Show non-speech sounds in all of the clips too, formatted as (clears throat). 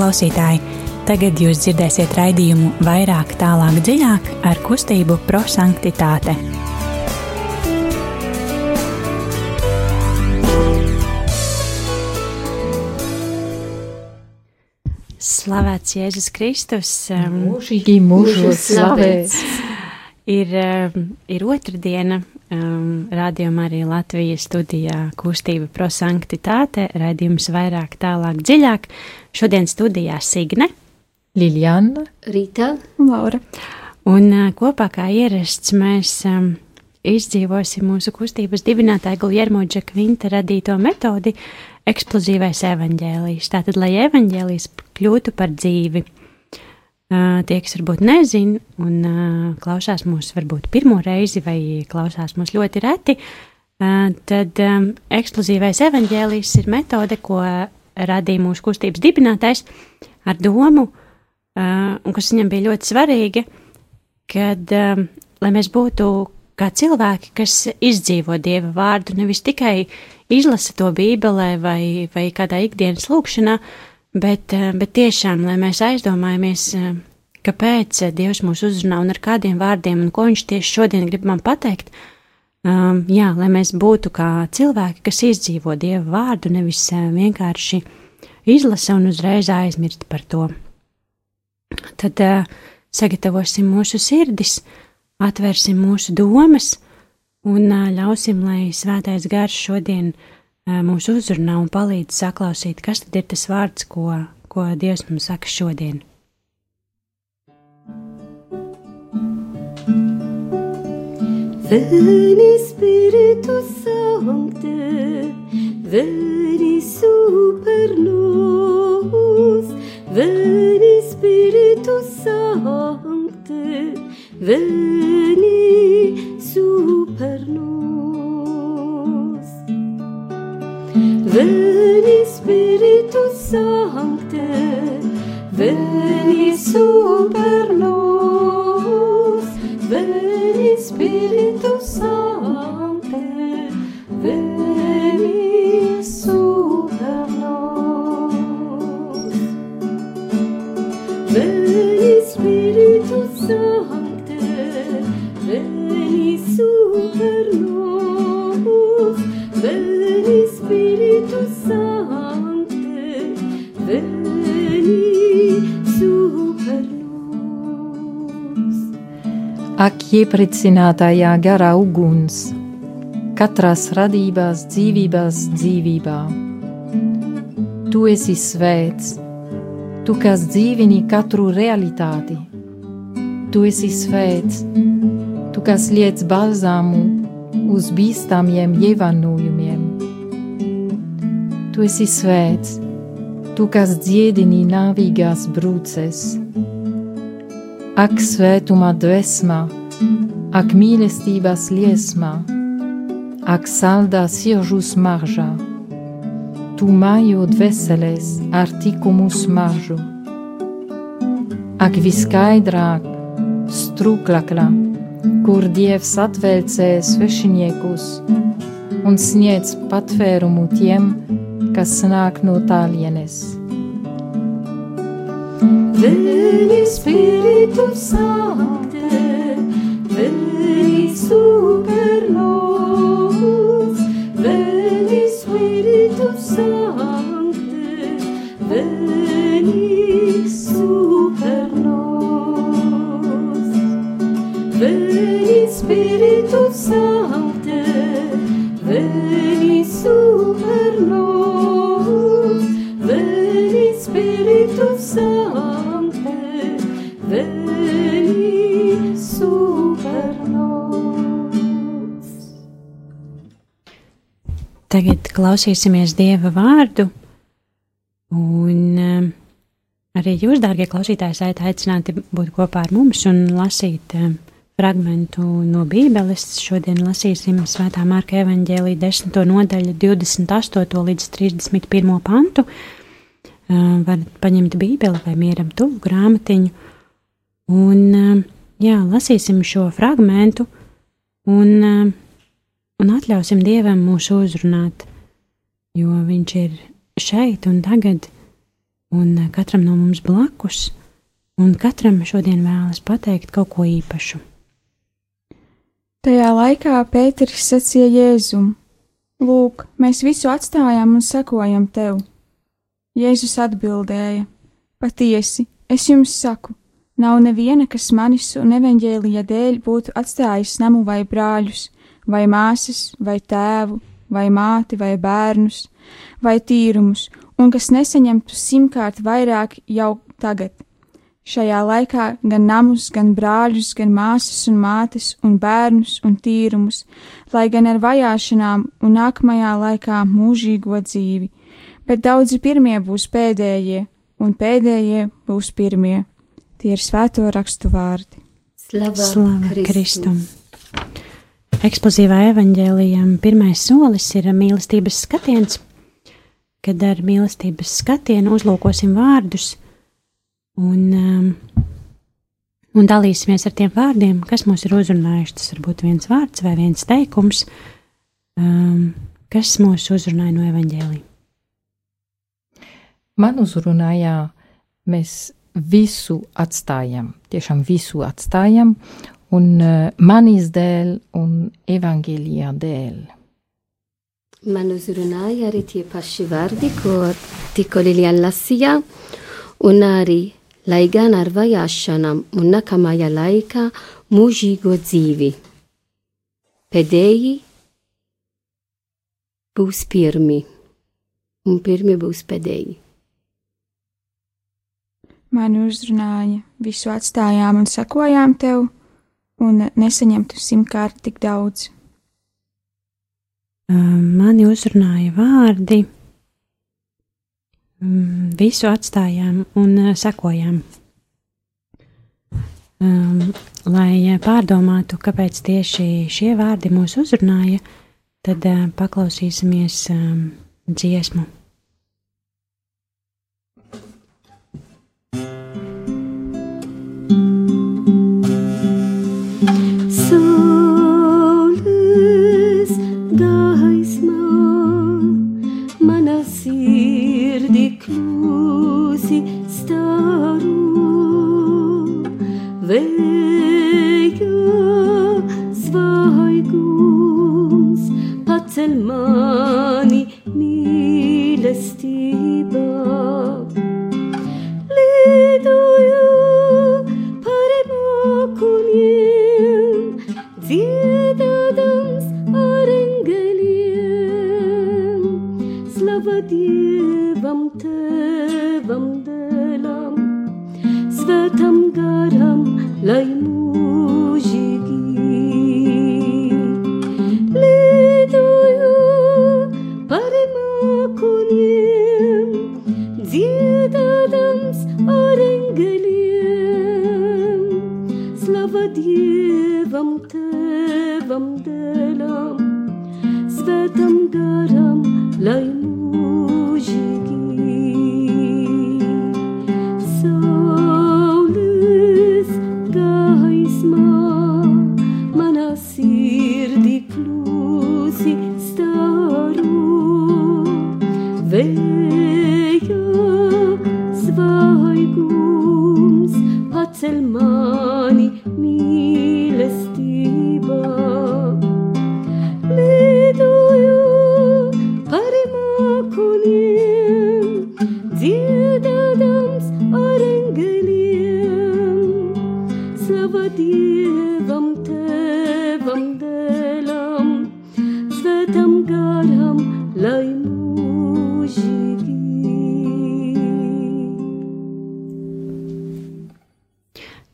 klausītāji! Tagad jūs dzirdēsiet raidījumu vairāk, tālāk, dziļāk ar kustību prosanktitāte. Slavēts Jēzus Kristus! Mūžīgi mūžos slavēts! Ir, ir otrdiena, um, rādījumā arī Latvijas studijā kustība prosanktitāte, raidījums vairāk, tālāk, dziļāk. Šodien studijā Signe, Liljana, Rīta un Laura. Un uh, kopā kā ierasts mēs um, izdzīvosim mūsu kustības dibinātāja Guljermo Džekvinta radīto metodi eksplozīvais evaņģēlijs. Tātad, lai evaņģēlijs kļūtu par dzīvi. Tie, kas varbūt nezina un klausās mūs varbūt pirmo reizi vai klausās mūs ļoti reti, tad eksplozīvais evaņģēlijs ir metode, ko radīja mūsu kustības dibinātais ar domu, un kas viņam bija ļoti svarīga, kad, lai mēs būtu kā cilvēki, kas izdzīvo Dieva vārdu, nevis tikai izlasa to Bībelē vai, vai kādā ikdienas lūkšanā, bet, bet tiešām, lai mēs aizdomājamies, kāpēc Dievs mūs uzrunā un ar kādiem vārdiem un ko viņš tieši šodien grib man pateikt. Um, jā, lai mēs būtu kā cilvēki, kas izdzīvo Dieva vārdu, nevis vienkārši izlasa un uzreiz aizmirst par to. Tad uh, sagatavosim mūsu sirdis, atvērsim mūsu domas un uh, ļausim, lai svētais gars šodien uh, mūs uzrunā un palīdz saklausīt, kas tad ir tas vārds, ko, ko Dievs mums saka šodien. Veni Spiritus Sancte, veni super nos, veni Spiritus Sancte, veni iepricinātajā garā uguns, katrās radībās dzīvībās dzīvībā. Tu esi svēts, tu kas dzīvini katru realitāti. Tu esi svēts, tu kas liec balzāmu uz bīstamiem ievainojumiem. Tu esi svēts, tu kas dziedini nāvīgās brūces. Ak, svētumā dvēsmā, ak, mīlestības liesmā, ak, saldā siržu smaržā, tu mājo dvēseles ar tikumu smaržu. Ak, viskaidrāk, struklaklā, kur dievs atvelcē svešiniekus un sniedz patvērumu tiem, kas nāk no tālienes. Veni Spiritus Sancte, veni super nos, Tagad klausīsimies Dieva vārdu, un um, arī jūs, dārgie klausītāji, esat aicināti būt kopā ar mums un lasīt um, fragmentu no Bībeles. Šodien lasīsim Svētā Marka evaņģēlī 10. nodaļu 28. līdz 31. pantu. Uh, varat paņemt Bībeli vai mieram tuvu grāmatiņu, un jā, lasīsim šo fragmentu, un un atļausim Dievam mūs uzrunāt, jo Viņš ir šeit un tagad, un katram no mums blakus, un katram šodien vēlas pateikt kaut ko īpašu. Tajā laikā Pēters sacīja Jēzum: Lūk, mēs visu atstājam un sekojam tev. Jēzus atbildēja: Patiesi, es jums saku, nav neviena, kas manis un evaņģēlija dēļ būtu atstājis namu vai brāļus, vai māsas, vai tēvu, vai māti, vai bērnus, vai tīrumus, un kas nesaņemtu simtkārt vairāk jau tagad. Šajā laikā gan namus, gan brāļus, gan māsas un mātes, un bērnus un tīrumus, lai gan ar vajāšanām un nākamajā laikā mūžīgo dzīvi, bet daudzi pirmie būs pēdējie, un pēdējie būs pirmie. Tie ir svēto rakstu vārdi. Slava, Slava Kristum! Eksplozīvā evaņģēlijam pirmais solis ir mīlestības skatiens, kad ar mīlestības skatienu uzlūkosim vārdus un, um, un dalīsimies ar tiem vārdiem, kas mūs ir uzrunājuši. Tas var būt viens vārds vai viens teikums, um, kas mūs uzrunāja no evaņģēlī. Man uzrunājā, mēs visu atstājam, tiešām visu atstājam, un uh, manis dēļ un evaņģēlijā dēļ. Man uzrunāja arī tie paši vārdi, ko tikko Lilian lasīja, un arī, lai gan ar vajāšanām un nākamajā laikā mūžīgo dzīvi. Pēdēji būs pirmi, un pirmi būs pēdēji. Mani uzrunāja, visu atstājām un sakojām tev, un nesaņemtu simtkārt tik daudz. Mani uzrunāja vārdi, visu atstājām un sekojām. Um, lai pārdomātu, kāpēc tieši šie vārdi mūs uzrunāja, tad uh, paklausīsimies um, dziesmu. tellement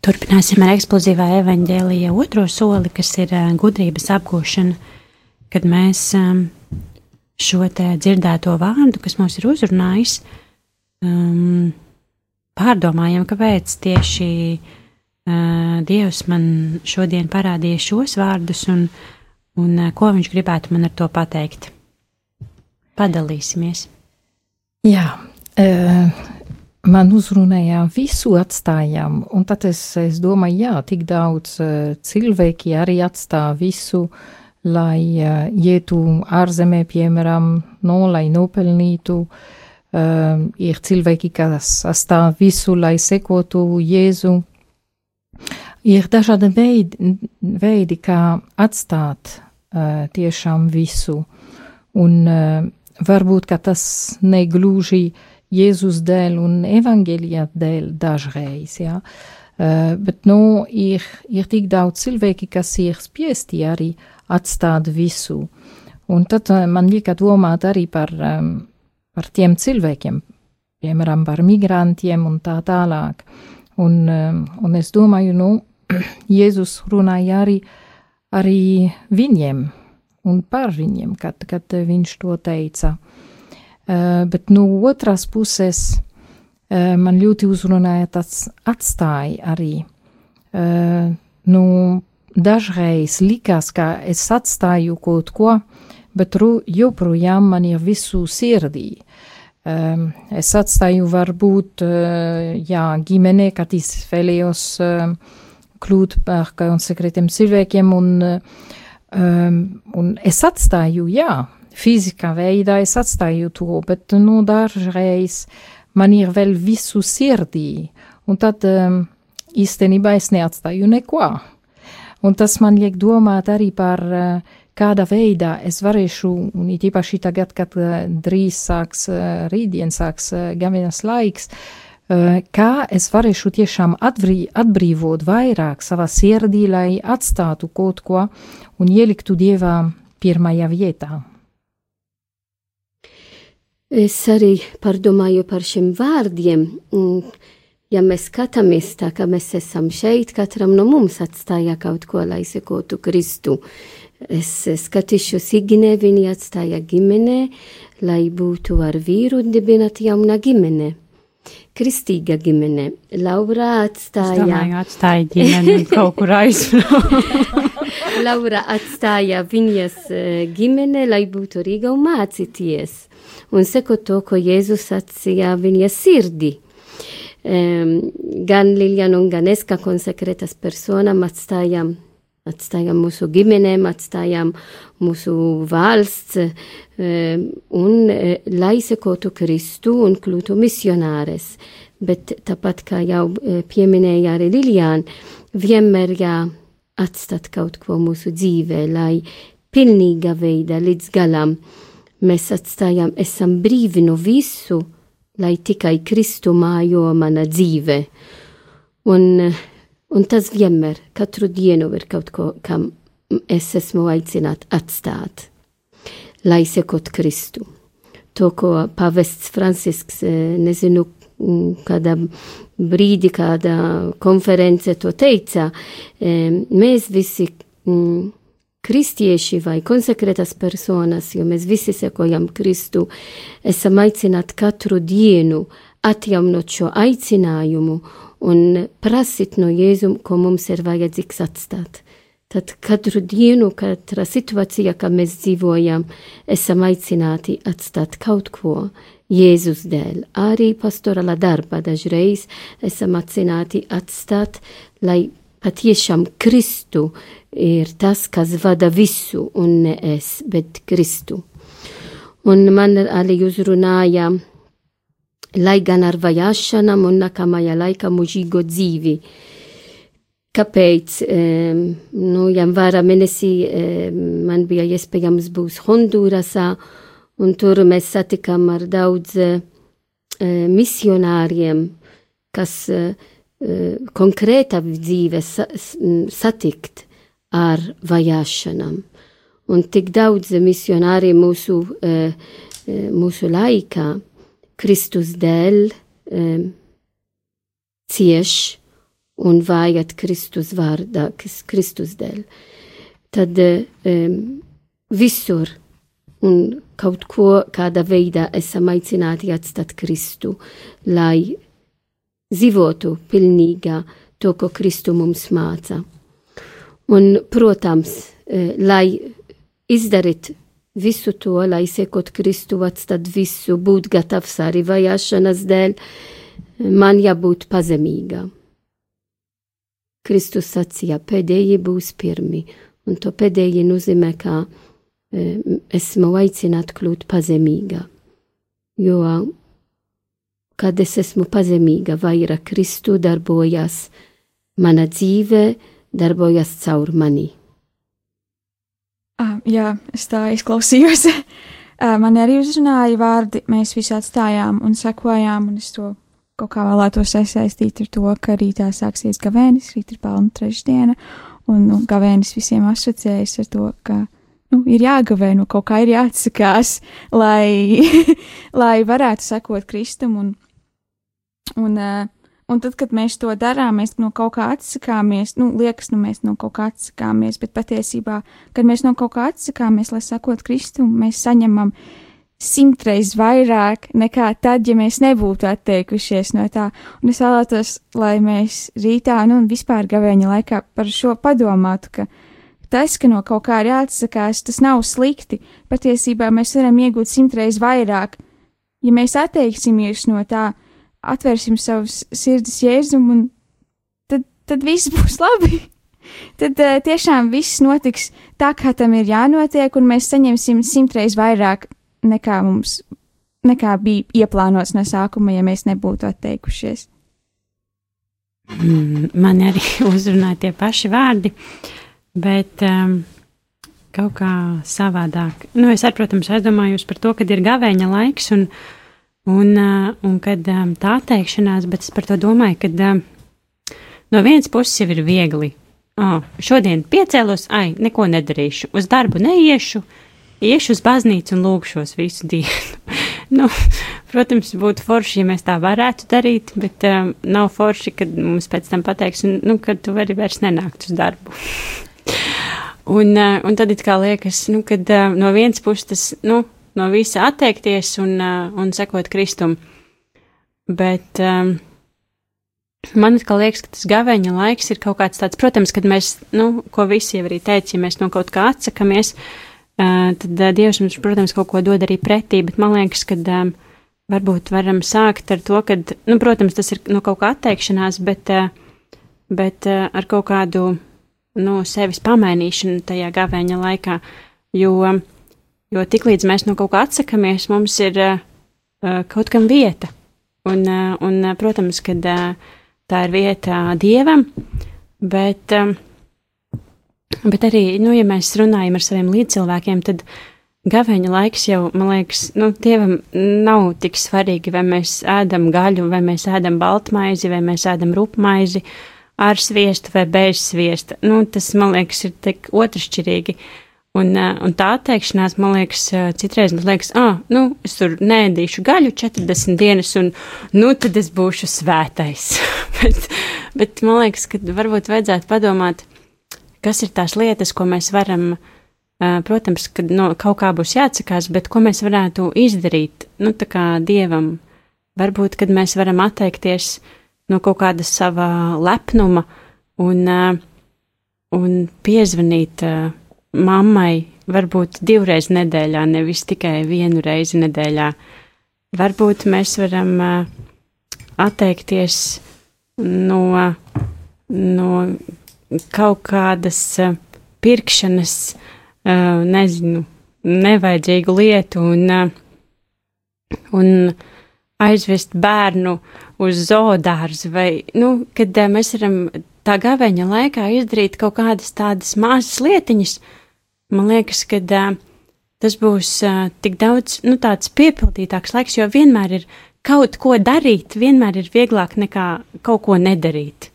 Turpināsim ar eksplozīvā evaņģēlīja otro soli, kas ir uh, gudrības apgūšana, kad mēs um, šo dzirdēto vārdu, kas mums ir uzrunājis, um, pārdomājam, kāpēc tieši uh, Dievs man šodien parādīja šos vārdus un, un uh, ko viņš gribētu man ar to pateikt. Padalīsimies. Jā, uh, man uzrunāja, visu atstājām. Un tad es, es domāju, jā, tik daudz uh, cilvēki arī atstāja visu, lai uh, ietu ārzemē, piemēram, no, lai nopelnītu uh, ir cilvēki, kas sastāv visu, lai sekotu Jēzu. Ir dažādi veidi, veidi kā atstāt uh, tiešām visu, un uh, varbūt, ka tas negluži Jēzus dēļ un evaņģēlijā dēļ dažreiz, jā. Uh, bet, nu, ir, ir tik daudz cilvēki, kas ir spiesti arī atstāt visu. Un tad uh, man lieka domāt arī par par tiem cilvēkiem, piemēram, par migrantiem un tā tālāk. Un, un es domāju, nu, (clears throat) Jēzus runāja arī, arī viņiem un par viņiem, kad, kad viņš to teica. Uh, bet no otras puses man ļoti uzrunāja tāds atstāja arī. Uh, nu, dažreiz likās, ka es atstāju kaut ko, bet joprojām man ir visu sirdī. Es atstāju varbūt, uh, jā, ģimenē, kad izvēlējos kļūt par konsekrētiem cilvēkiem, un, un es atstāju, jā, fizikā veidā es atstāju to, bet, nu, dažreiz man ir vēl visu sirdī, un tad um, īstenībā es neatstāju neko. Un tas man liek domāt arī par uh, kādā veidā es varēšu, un it īpaši tagad, kad uh, drīz sāks, uh, rītdien sāks uh, gavinas laiks, kā es varēšu tiešām atbrī, atbrīvot vairāk savā sirdī, lai atstātu kaut ko un ieliktu Dievā pirmajā vietā. Es arī pārdomāju par šiem vārdiem. Ja mēs skatāmies tā, ka mēs esam šeit, katram no mums atstāja kaut ko, lai sekotu Kristu. Uh, Es skatīšu Siginē, viņa atstāja ģimenē, lai būtu ar vīru dibināt jauna ģimene. Kristīga ģimene. Laura atstāja. Es domāju, atstāja ģimeni kaut kur aizbraukt. (laughs) Laura atstāja viņas ģimene, lai būtu Rīga un mācīties. Un seko to, ko Jēzus atsīja viņas sirdī. Um, gan Lilian un gan es, kā konsekrētas personām, atstājam atstājām mūsu ģimenēm, atstājām mūsu valsts, eh, un eh, lai sekotu Kristu un kļūtu misionāres. Bet tāpat kā jau eh, pieminēja arī Liljāna, vienmēr jāatstāt kaut ko mūsu dzīvē, lai pilnīga veida līdz galam mēs atstājam, esam brīvi no visu, lai tikai Kristu mājo mana dzīve. Un Un tas vienmēr, katru dienu ir kaut ko, kam es esmu aicināts atstāt, lai sekot Kristu. To, ko pavests Francisks, eh, nezinu, kādā brīdī, kādā konference to teica, eh, mēs visi kristieši vai konsekrētas personas, jo mēs visi sekojam Kristu, esam aicināti katru dienu atjaunot šo aicinājumu un prasīt no Jēzum, ko mums ir vajadzīgs atstāt. Tad katru dienu, katrā situācijā, kā mēs dzīvojam, esam aicināti atstāt kaut ko Jēzus dēļ. Arī pastorāla darba dažreiz esam aicināti atstāt, lai patiešām Kristu ir tas, kas vada visu, un ne es, bet Kristu. Un man arī uzrunāja lai gan ar vajāšanām un nākamajā laikā mūžīgo dzīvi. Kāpēc? Um, nu, janvāra mēnesī um, man bija iespējams būt Hondurasā, un tur mēs satikām ar daudz uh, misionāriem, kas uh, konkrēta dzīve sa satikt ar vajāšanām. Un tik daudz misionāri mūsu, uh, mūsu laikā Kristus dēļ um, cieš un vajag Kristus vārdā, kas Kristus dēļ. Tad um, visur un kaut ko kādā veidā esam aicināti atstāt Kristu, lai dzīvotu pilnīgā to, ko Kristu mums māca. Un, protams, lai izdarītu visu to, lai sekot Kristu, atstāt visu, būt gatavs arī vajāšanas dēļ, man jābūt pazemīgā. Kristus sacīja, pēdējie būs pirmi, un to pēdējie nozīmē, ka e, esmu aicināta kļūt pazemīgā, jo kad es esmu pazemīga, vaira Kristu darbojas, mana dzīve darbojas caur mani. Ah, jā, es tā izklausījos. (laughs) Ah, Man arī uzrunāja vārdi, mēs visi atstājām un sekojām, un es to kaut kā vēlētos sasaistīt ar to, ka rītā sāksies gavēnis, rīt ir pelnu trešdiena, un nu, gavēnis visiem asociējas ar to, ka nu, ir jāgavē, nu kaut kā ir jāatsakās, lai, (laughs) lai varētu sekot Kristum, un, un uh, Un tad, kad mēs to darām, mēs no kaut kā atsakāmies, nu, liekas, nu, mēs no kaut kā atsakāmies, bet patiesībā, kad mēs no kaut kā atsakāmies, lai sakot Kristum, mēs saņemam simtreiz vairāk nekā tad, ja mēs nebūtu atteikušies no tā. Un es vēlētos, lai mēs rītā, nu, un vispār gavēņa laikā par šo padomātu, ka tas, ka no kaut kā ir jāatsakās, tas nav slikti. Patiesībā mēs varam iegūt simtreiz vairāk, ja mēs atteiksimies no tā atvērsim savus sirdis jēzum, un tad, tad viss (laughs) būs labi. tad uh, tiešām viss notiks tā, kā tam ir jānotiek, un mēs saņemsim simtreiz vairāk nekā mums, nekā bija ieplānots no sākuma, ja mēs nebūtu atteikušies. Mm, Man arī (laughs) uzrunāja tie paši vārdi, bet um, kaut kā savādāk. Nu, es, ar, protams, aizdomājos par to, kad ir gavēņa laiks, un, uh, un kad um, tā teikšanās, bet es par to domāju, ka um, no vienas puses jau ir viegli. Oh, šodien piecēlos, ai, neko nedarīšu, uz darbu neiešu, iešu uz baznīcu un lūgšos visu dienu. (laughs) nu, protams, būtu forši, ja mēs tā varētu darīt, bet um, nav forši, kad mums pēc tam pateiks, un, nu, kad tu vari vairs nenākt uz darbu. (laughs) un, uh, un tad it kā liekas, nu, kad uh, no vienas puses tas, nu, no visa atteikties un, uh, un sekot Kristum. Bet um, man liekas, ka tas gavēņa laiks ir kaut kāds tāds, protams, kad mēs, nu, ko visi jau arī teica, ja mēs no kaut kā atsakamies, uh, tad uh, Dievs mums, protams, kaut ko dod arī pretī, bet man liekas, ka um, varbūt varam sākt ar to, ka, nu, protams, tas ir no kaut kā atteikšanās, bet, uh, bet uh, ar kaut kādu, nu, sevis pamainīšanu tajā gavēņa laikā, jo, jo tiklīdz mēs no kaut kā atsakamies, mums ir uh, kaut kam vieta. Un, uh, un protams, kad uh, tā ir vieta dievam, bet, um, bet arī, nu, ja mēs runājam ar saviem līdzcilvēkiem, tad gaveņa laiks jau, man liekas, nu, dievam nav tik svarīgi, vai mēs ēdam gaļu, vai mēs ēdam baltmaizi, vai mēs ēdam rupmaizi ar sviestu vai bez sviesta. Nu, tas, man liekas, ir tik otršķirīgi. Uh, un tā atteikšanās, man liekas, uh, citreiz man liekas, ah, nu, es tur nēdīšu gaļu 40 dienas, un, nu, tad es būšu svētais. (laughs) bet, bet man liekas, ka varbūt vajadzētu padomāt, kas ir tās lietas, ko mēs varam, uh, protams, kad no, kaut kā būs jāatsakās, bet ko mēs varētu izdarīt, nu, tā kā dievam. Varbūt, kad mēs varam atteikties no kaut kāda sava lepnuma un, un piezvanīt mammai varbūt divreiz nedēļā, nevis tikai vienu reizi nedēļā. Varbūt mēs varam atteikties no, no kaut kādas pirkšanas, nezinu, nevajadzīgu lietu un, un aizvest bērnu uz zoodārzu vai, nu, kad mēs varam tā gaveņa laikā izdarīt kaut kādas tādas mazas lietiņas, man liekas, ka uh, tas būs uh, tik daudz, nu, tāds piepildītāks laiks, jo vienmēr ir kaut ko darīt, vienmēr ir vieglāk nekā kaut ko nedarīt.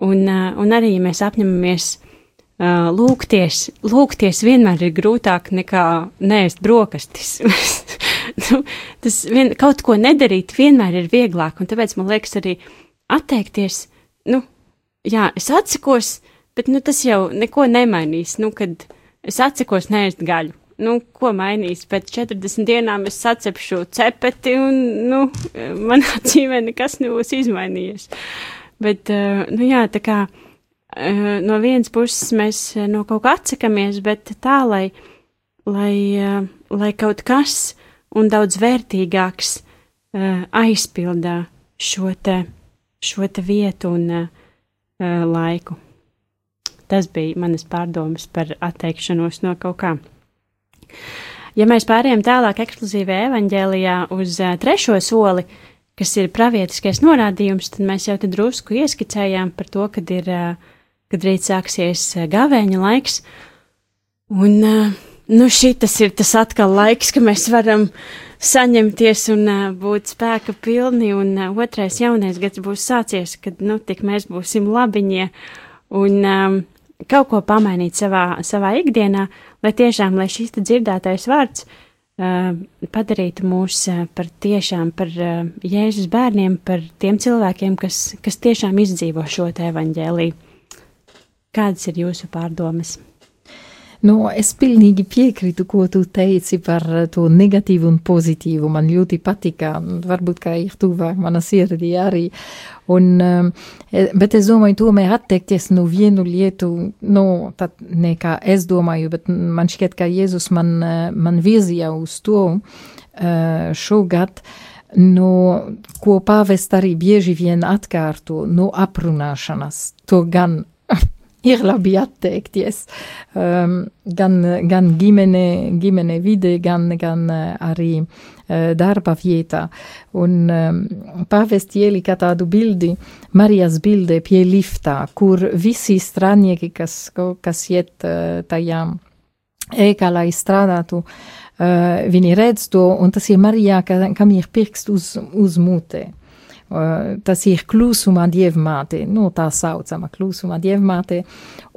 Un, uh, un arī, ja mēs apņemamies uh, lūgties, lūgties vienmēr ir grūtāk nekā nēst brokastis. (laughs) nu, tas vien, kaut ko nedarīt vienmēr ir vieglāk, un tāpēc man liekas arī atteikties, nu, jā, es atsakos, bet, nu, tas jau neko nemainīs, nu, kad es atsakos neēst gaļu. Nu, ko mainīs? Pēc 40 dienām es sacepšu cepeti, un nu, (laughs) manā dzīvē nekas nebūs izmainījies. Bet, uh, nu jā, tā kā uh, no vienas puses mēs no kaut kā atsakamies, bet tā, lai, lai, lai kaut kas un daudz vērtīgāks aizpildā šo te, šo te vietu un uh, laiku. Tas bija manas pārdomas par atteikšanos no kaut kā. Ja mēs pārējām tālāk eksplozīvajā evaņģēlijā uz uh, trešo soli, kas ir pravietiskais norādījums, tad mēs jau te drusku ieskicējām par to, kad ir, kad rīt sāksies gavēņa laiks. Un, nu, šitas ir tas atkal laiks, ka mēs varam saņemties un uh, būt spēka pilni, un uh, otrais jaunais gads būs sācies, kad, nu, tik mēs būsim labiņie un um, kaut ko pamainīt savā, savā ikdienā, lai tiešām, lai šis dzirdētais vārds uh, padarītu mūs uh, par tiešām par uh, Jēzus bērniem, par tiem cilvēkiem, kas, kas tiešām izdzīvo šo te evaņģēlī. Kādas ir jūsu pārdomas? Nu, es pilnīgi piekrītu, ko tu teici par to negatīvu un pozitīvu. Man ļoti patika, varbūt kā ir tuvāk mana sirdī arī. Un, um, e, bet es domāju, tomēr atteikties no vienu lietu, nu, tad ne kā es domāju, bet man šķiet, ka Jēzus man, e, man virzīja uz to uh, šogad. No, ko pāvest arī bieži vien atkārto, no aprunāšanas. To gan ir labi atteikties um, gan, gan ģimene, ģimene vide, gan, gan uh, arī uh, darba vietā. Un um, pāvesti ielika tādu bildi, Marijas bilde pie liftā, kur visi strādnieki, kas, kas iet uh, tajā ēkā, lai strādātu, uh, viņi redz to, un tas ir Marijā, ka, kam ir pirksts uz, uz mutē. Uh, tas ir klusuma dievmāte, nu, tā saucama klusuma dievmāte,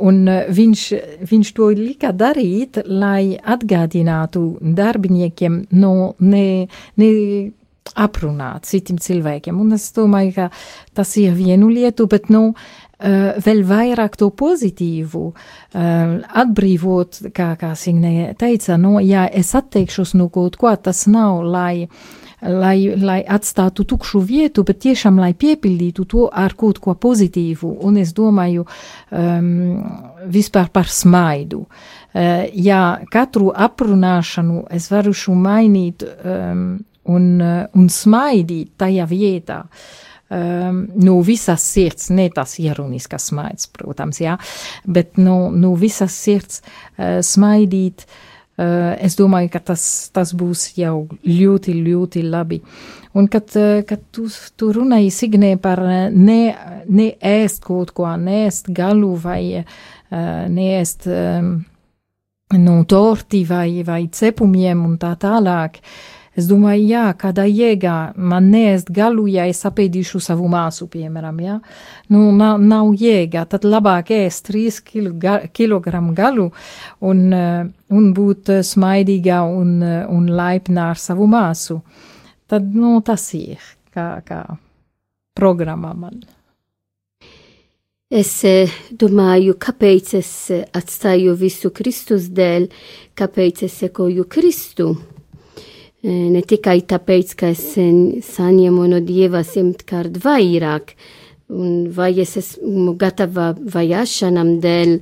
un uh, viņš, viņš to lika darīt, lai atgādinātu darbiniekiem no ne, ne aprunāt citiem cilvēkiem. Un es domāju, ka tas ir vienu lietu, bet, nu, uh, vēl vairāk to pozitīvu, uh, atbrīvot, kā, kā Signe teica, no, ja es atteikšos no kaut ko, tas nav, lai uh, lai, lai atstātu tukšu vietu, bet tiešām lai piepildītu to ar kaut ko pozitīvu. Un es domāju um, vispār par smaidu. Uh, ja katru aprunāšanu es varu šo mainīt um, un, uh, un smaidīt tajā vietā, um, no visas sirds, ne tas ironiskas smaids, protams, jā, bet no, no visas sirds uh, smaidīt Uh, es domāju, ka tas, tas būs jau ļoti, ļoti labi. Un kad, uh, kad tu, tu runāji Signē par uh, ne, neēst kaut ko, neēst galu vai neēst um, no torti vai, vai cepumiem un tā tālāk, uh, Es domāju, jā, kādā jēgā man neēst galu, ja es apēdīšu savu māsu, piemēram, jā. Nu, nav, nav jēga, tad labāk ēst 3 kg galu un, eh, un būt smaidīgā un, eh, un laipnā ar savu māsu. Tad, nu, tas ir kā, kā programma man. Es eh, domāju, kāpēc es atstāju visu Kristus dēļ, kāpēc es sekoju Kristu ne tikai tāpēc, ka es saņemu no Dieva simtkārt vairāk, un vai es esmu gatava vajāšanam dēļ,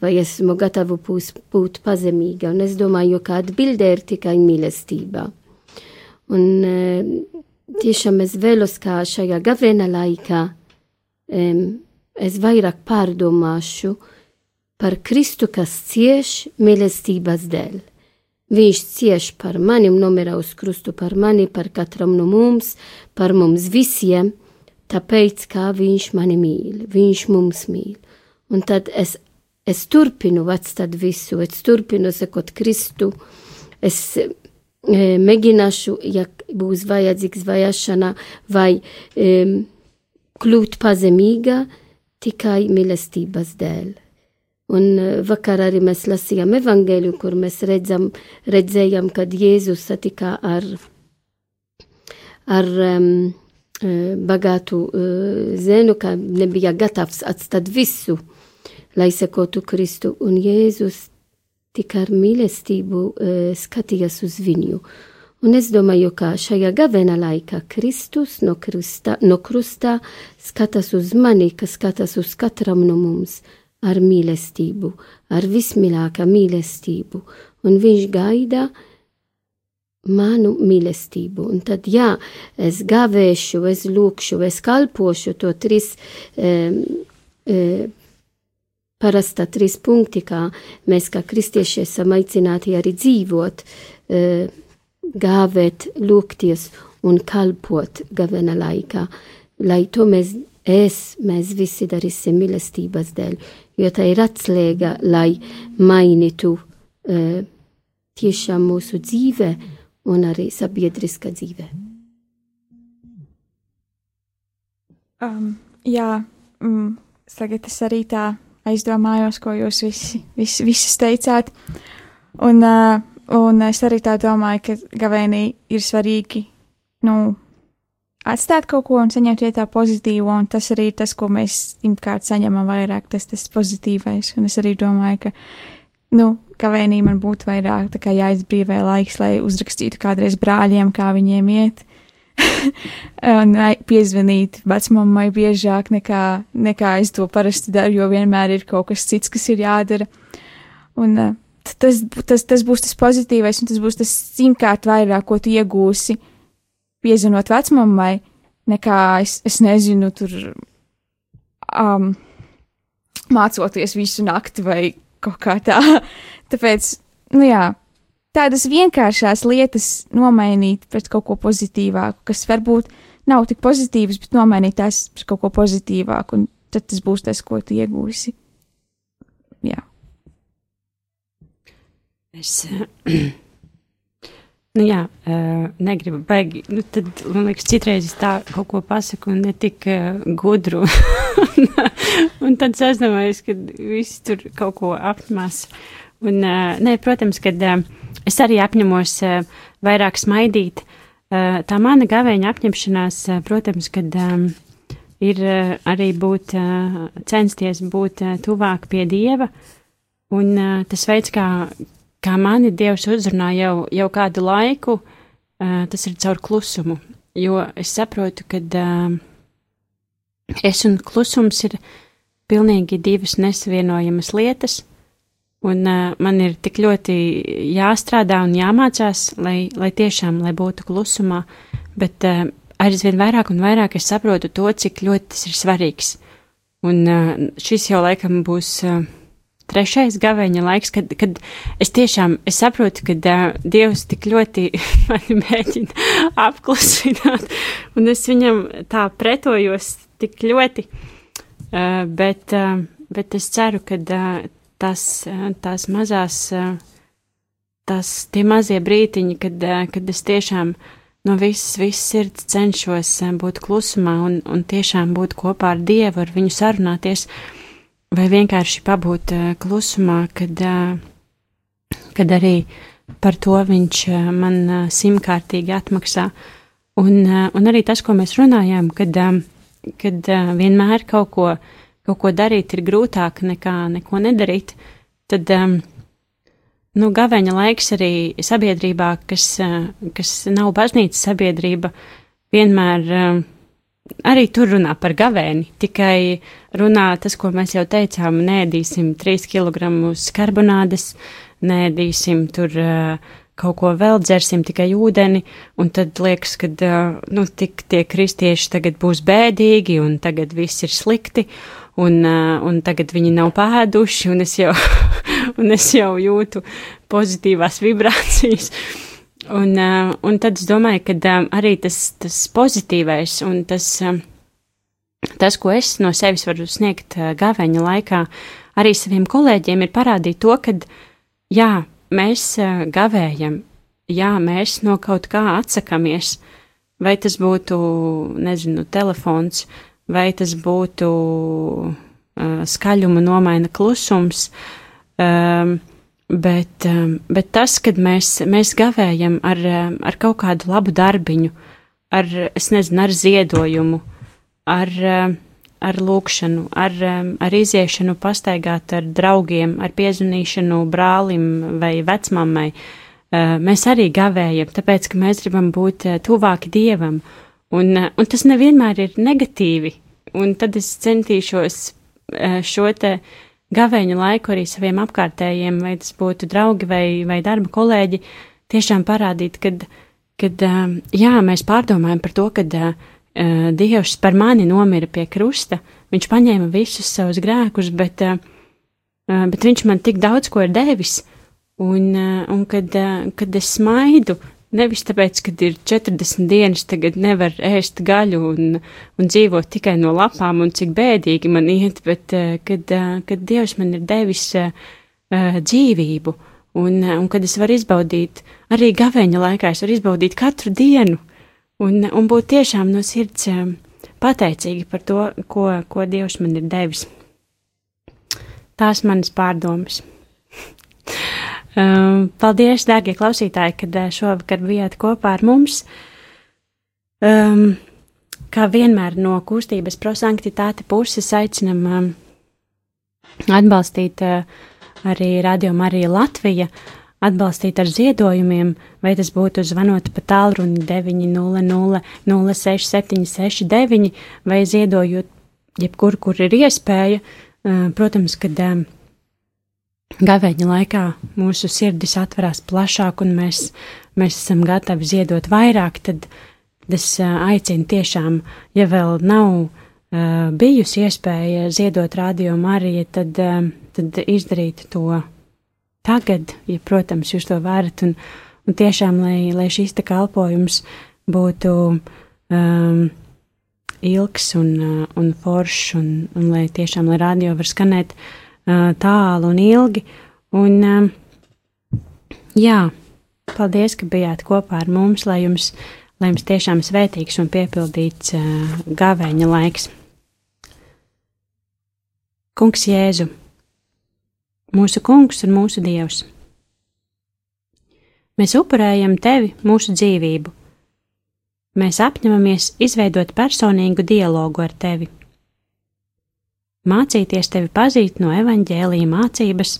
vai esmu gatava pūs, būt pazemīga, un es domāju, ka atbilde ir tikai mīlestība. Un tiešām es vēlos, kā šajā gavēna laikā es vairāk pārdomāšu par Kristu, kas cieš mīlestības dēļ. Viņš cieš par mani un nomira uz krustu par mani, par katram no mums, par mums visiem, tāpēc, kā viņš mani mīl, viņš mums mīl. Un tad es, es turpinu atstāt visu, es turpinu sekot Kristu, es e, mēģināšu, ja būs vajadzīgs vajāšana vai e, kļūt pazemīga tikai mīlestības dēļ. Un eh, vakar arī mēs lasījām evaņģēļu, kur mēs redzam, redzējām, kad Jēzus satikā ar, ar um, bagātu uh, zēnu, ka nebija gatavs atstāt visu, lai sekotu Kristu. Un Jēzus tikai ar mīlestību uh, skatījās uz viņu. Un es domāju, ka šajā gavēna laikā Kristus no, krustā, no krustā skatās uz mani, kas skatās uz katram no mums ar mīlestību, ar vismīļākā mīlestību, un viņš gaida manu mīlestību. Un tad, jā, es gavēšu, es lūkšu, es kalpošu to trīs, e, e, parasta trīs punkti, kā mēs kā kristieši esam aicināti arī dzīvot, e, gāvēt, lūgties un kalpot gavena laikā, lai to mēs, es, mēs visi darīsim mīlestības dēļ, jo tā ir atslēga, lai mainītu uh, tiešām mūsu dzīve un arī sabiedriska dzīve. Um, jā, mm, tagad es arī tā aizdomājos, ko jūs visi, visi, visus teicāt. Un, uh, un es arī tā domāju, ka gavēnī ir svarīgi, nu, atstāt kaut ko un saņemt vietā pozitīvo, un tas arī ir tas, ko mēs imkārt saņemam vairāk, tas, tas pozitīvais. Un es arī domāju, ka, nu, gavēnī man būtu vairāk tā kā jāizbrīvē laiks, lai uzrakstītu kādreiz brāļiem, kā viņiem iet. (laughs) un piezvanīt vecmāmai biežāk nekā, nekā es to parasti daru, jo vienmēr ir kaut kas cits, kas ir jādara. Un uh, tas, tas, tas būs tas pozitīvais, un tas būs tas simtkārt vairāk, ko tu iegūsi, piezvanot vecmāmai, nekā es, es nezinu, tur um, mācoties visu nakti vai kaut kā tā. (laughs) Tāpēc, nu jā, tādas vienkāršās lietas nomainīt pret kaut ko pozitīvāku, kas varbūt nav tik pozitīvas, bet nomainīt tās pret kaut ko pozitīvāku, un tad tas būs tas, ko tu iegūsi. Jā. Es, (clears throat) nu jā, negribu baigi, nu tad, man liekas, citreiz es tā kaut ko pasaku un ne tik gudru. (laughs) un tad es domāju, ka viss tur kaut ko apmās. Un, nē, protams, kad es arī apņemos vairāk smaidīt. Tā mana gavēņa apņemšanās, protams, kad ir arī būt, censties būt tuvāk pie Dieva. Un tas veids, kā, kā mani Dievs uzrunā jau, jau kādu laiku, tas ir caur klusumu. Jo es saprotu, ka es un klusums ir pilnīgi divas nesavienojamas lietas. Un man ir tik ļoti jāstrādā un jāmācās, lai, lai tiešām lai būtu klusumā, bet aizvien vairāk un vairāk es saprotu to, cik ļoti tas ir svarīgs. Un šis jau laikam būs trešais gaveņa laiks, kad, kad es tiešām es saprotu, ka uh, Dievs tik ļoti (laughs) mani mēģina apklusināt, un es viņam tā pretojos tik ļoti, uh, bet, uh, bet es ceru, ka uh, tas, eh, tās mazās, eh, tas, tie mazie brītiņi, kad, eh, kad es tiešām no visas, visas sirds cenšos būt klusumā un, un tiešām būt kopā ar Dievu, ar viņu sarunāties, vai vienkārši pabūt klusumā, kad, kad arī par to viņš man simtkārtīgi atmaksā. Un, un arī tas, ko mēs runājām, kad, kad vienmēr kaut ko kaut ko darīt ir grūtāk nekā neko nedarīt, tad, nu, gaveņa laiks arī sabiedrībā, kas, kas nav baznīcas sabiedrība, vienmēr arī tur runā par gavēni, tikai runā tas, ko mēs jau teicām, nēdīsim 3 kg karbonādes, nēdīsim tur kaut ko vēl dzersim tikai ūdeni, un tad liekas, ka, nu, tik tie kristieši tagad būs bēdīgi, un tagad viss ir slikti, un, un tagad viņi nav pēduši, un es jau, (laughs) un es jau jūtu pozitīvās vibrācijas. Un, uh, un tad es domāju, ka um, arī tas, tas pozitīvais un tas, um, tas, ko es no sevis varu sniegt uh, gaveņa laikā, arī saviem kolēģiem ir parādīt to, ka, jā, mēs uh, gavējam, jā, mēs no kaut kā atsakamies, vai tas būtu, nezinu, telefons, vai tas būtu uh, skaļuma nomaina klusums, um, bet, um, bet tas, kad mēs, mēs gavējam ar, ar kaut kādu labu darbiņu, ar, es nezinu, ar ziedojumu, ar, ar lūkšanu, ar, ar iziešanu pastaigāt ar draugiem, ar piezvanīšanu brālim vai vecmammai, uh, mēs arī gavējam, tāpēc, ka mēs gribam būt uh, tuvāki Dievam, Un, eh, un tas nevienmēr ir negatīvi. Un tad es centīšos šo te gavēņu laiku arī saviem apkārtējiem, vai tas būtu draugi vai, vai darba kolēģi, tiešām parādīt, kad, kad jā, mēs pārdomājam par to, kad Dievs par mani nomira pie krusta, viņš paņēma visus savus grēkus, bet, bet viņš man tik daudz ko ir devis, un, un kad, kad es smaidu, nevis tāpēc, ka ir 40 dienas, tagad nevar ēst gaļu un, un dzīvot tikai no lapām un cik bēdīgi man iet, bet uh, kad, uh, kad Dievs man ir devis uh, dzīvību un, un kad es varu izbaudīt arī gaveņa laikā, es varu izbaudīt katru dienu un, un būt tiešām no sirds pateicīgi par to, ko, ko Dievs man ir devis. Tās manas pārdomas. Um, paldies, dārgie klausītāji, kad uh, šovakar bijāt kopā ar mums. Um, kā vienmēr no kustības prosanktitāte puses aicinam um, atbalstīt uh, arī Radio Marija Latvija, atbalstīt ar ziedojumiem, vai tas būtu zvanot pa tālruni 900 06769 vai ziedojot jebkur, kur ir iespēja. Uh, protams, kad um, Gavēņa laikā mūsu sirdis atverās plašāk, un mēs, mēs esam gatavi ziedot vairāk, tad es aicinu tiešām, ja vēl nav uh, bijusi iespēja ziedot radio Mariju, tad, uh, tad izdarīt to tagad, ja, protams, jūs to varat, un, un tiešām, lai, lai šīs te kalpojums būtu um, ilgs un, un foršs, un, un lai tiešām, lai radio var skanēt uh, tālu un ilgi. Un, jā, paldies, ka bijāt kopā ar mums, lai jums, lai jums tiešām svētīgs un piepildīts gavēņa laiks. Kungs Jēzu, mūsu kungs un mūsu dievs. Mēs upurējam tevi, mūsu dzīvību. Mēs apņemamies izveidot personīgu dialogu ar tevi mācīties tevi pazīt no evaņģēlīja mācības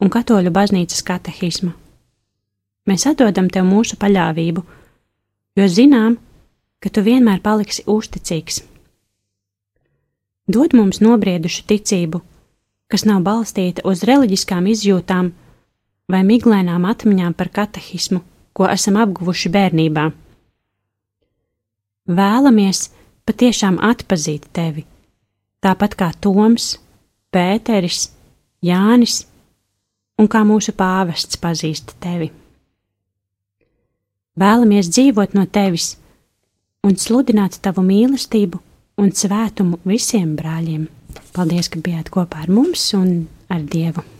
un katoļu baznīcas katehisma. Mēs atdodam tev mūsu paļāvību, jo zinām, ka tu vienmēr paliksi uzticīgs. Dod mums nobriedušu ticību, kas nav balstīta uz reliģiskām izjūtām vai miglainām atmiņām par katehismu, ko esam apguvuši bērnībā. Vēlamies patiešām atpazīt tevi tāpat kā Toms, Pēteris, Jānis un kā mūsu pāvests pazīst tevi. Vēlamies dzīvot no tevis un sludināt tavu mīlestību un svētumu visiem brāļiem. Paldies, ka bijāt kopā ar mums un ar Dievu!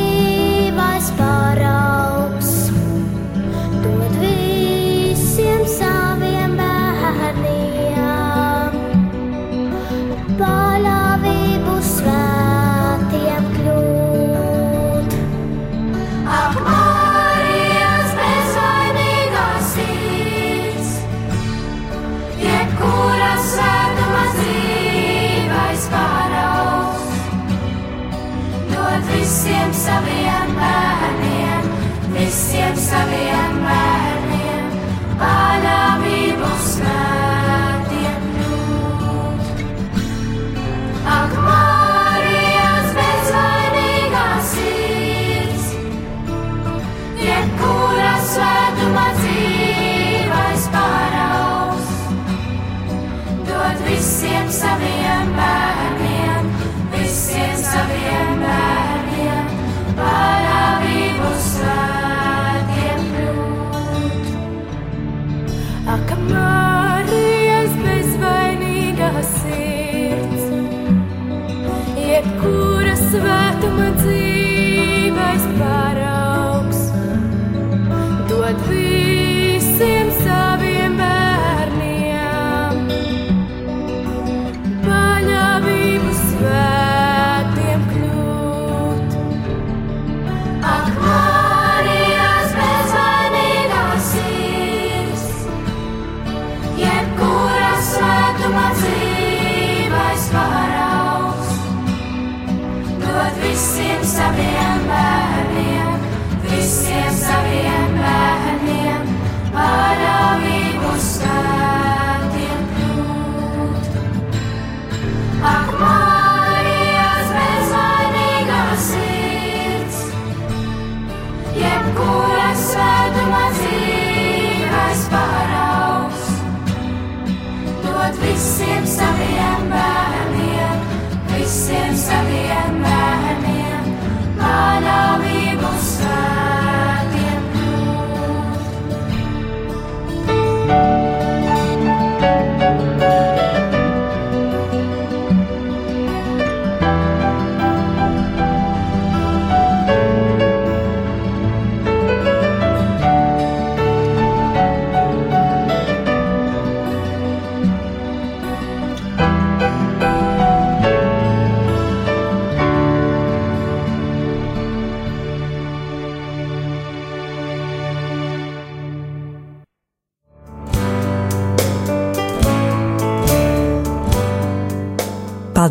sabia. Visiem saviem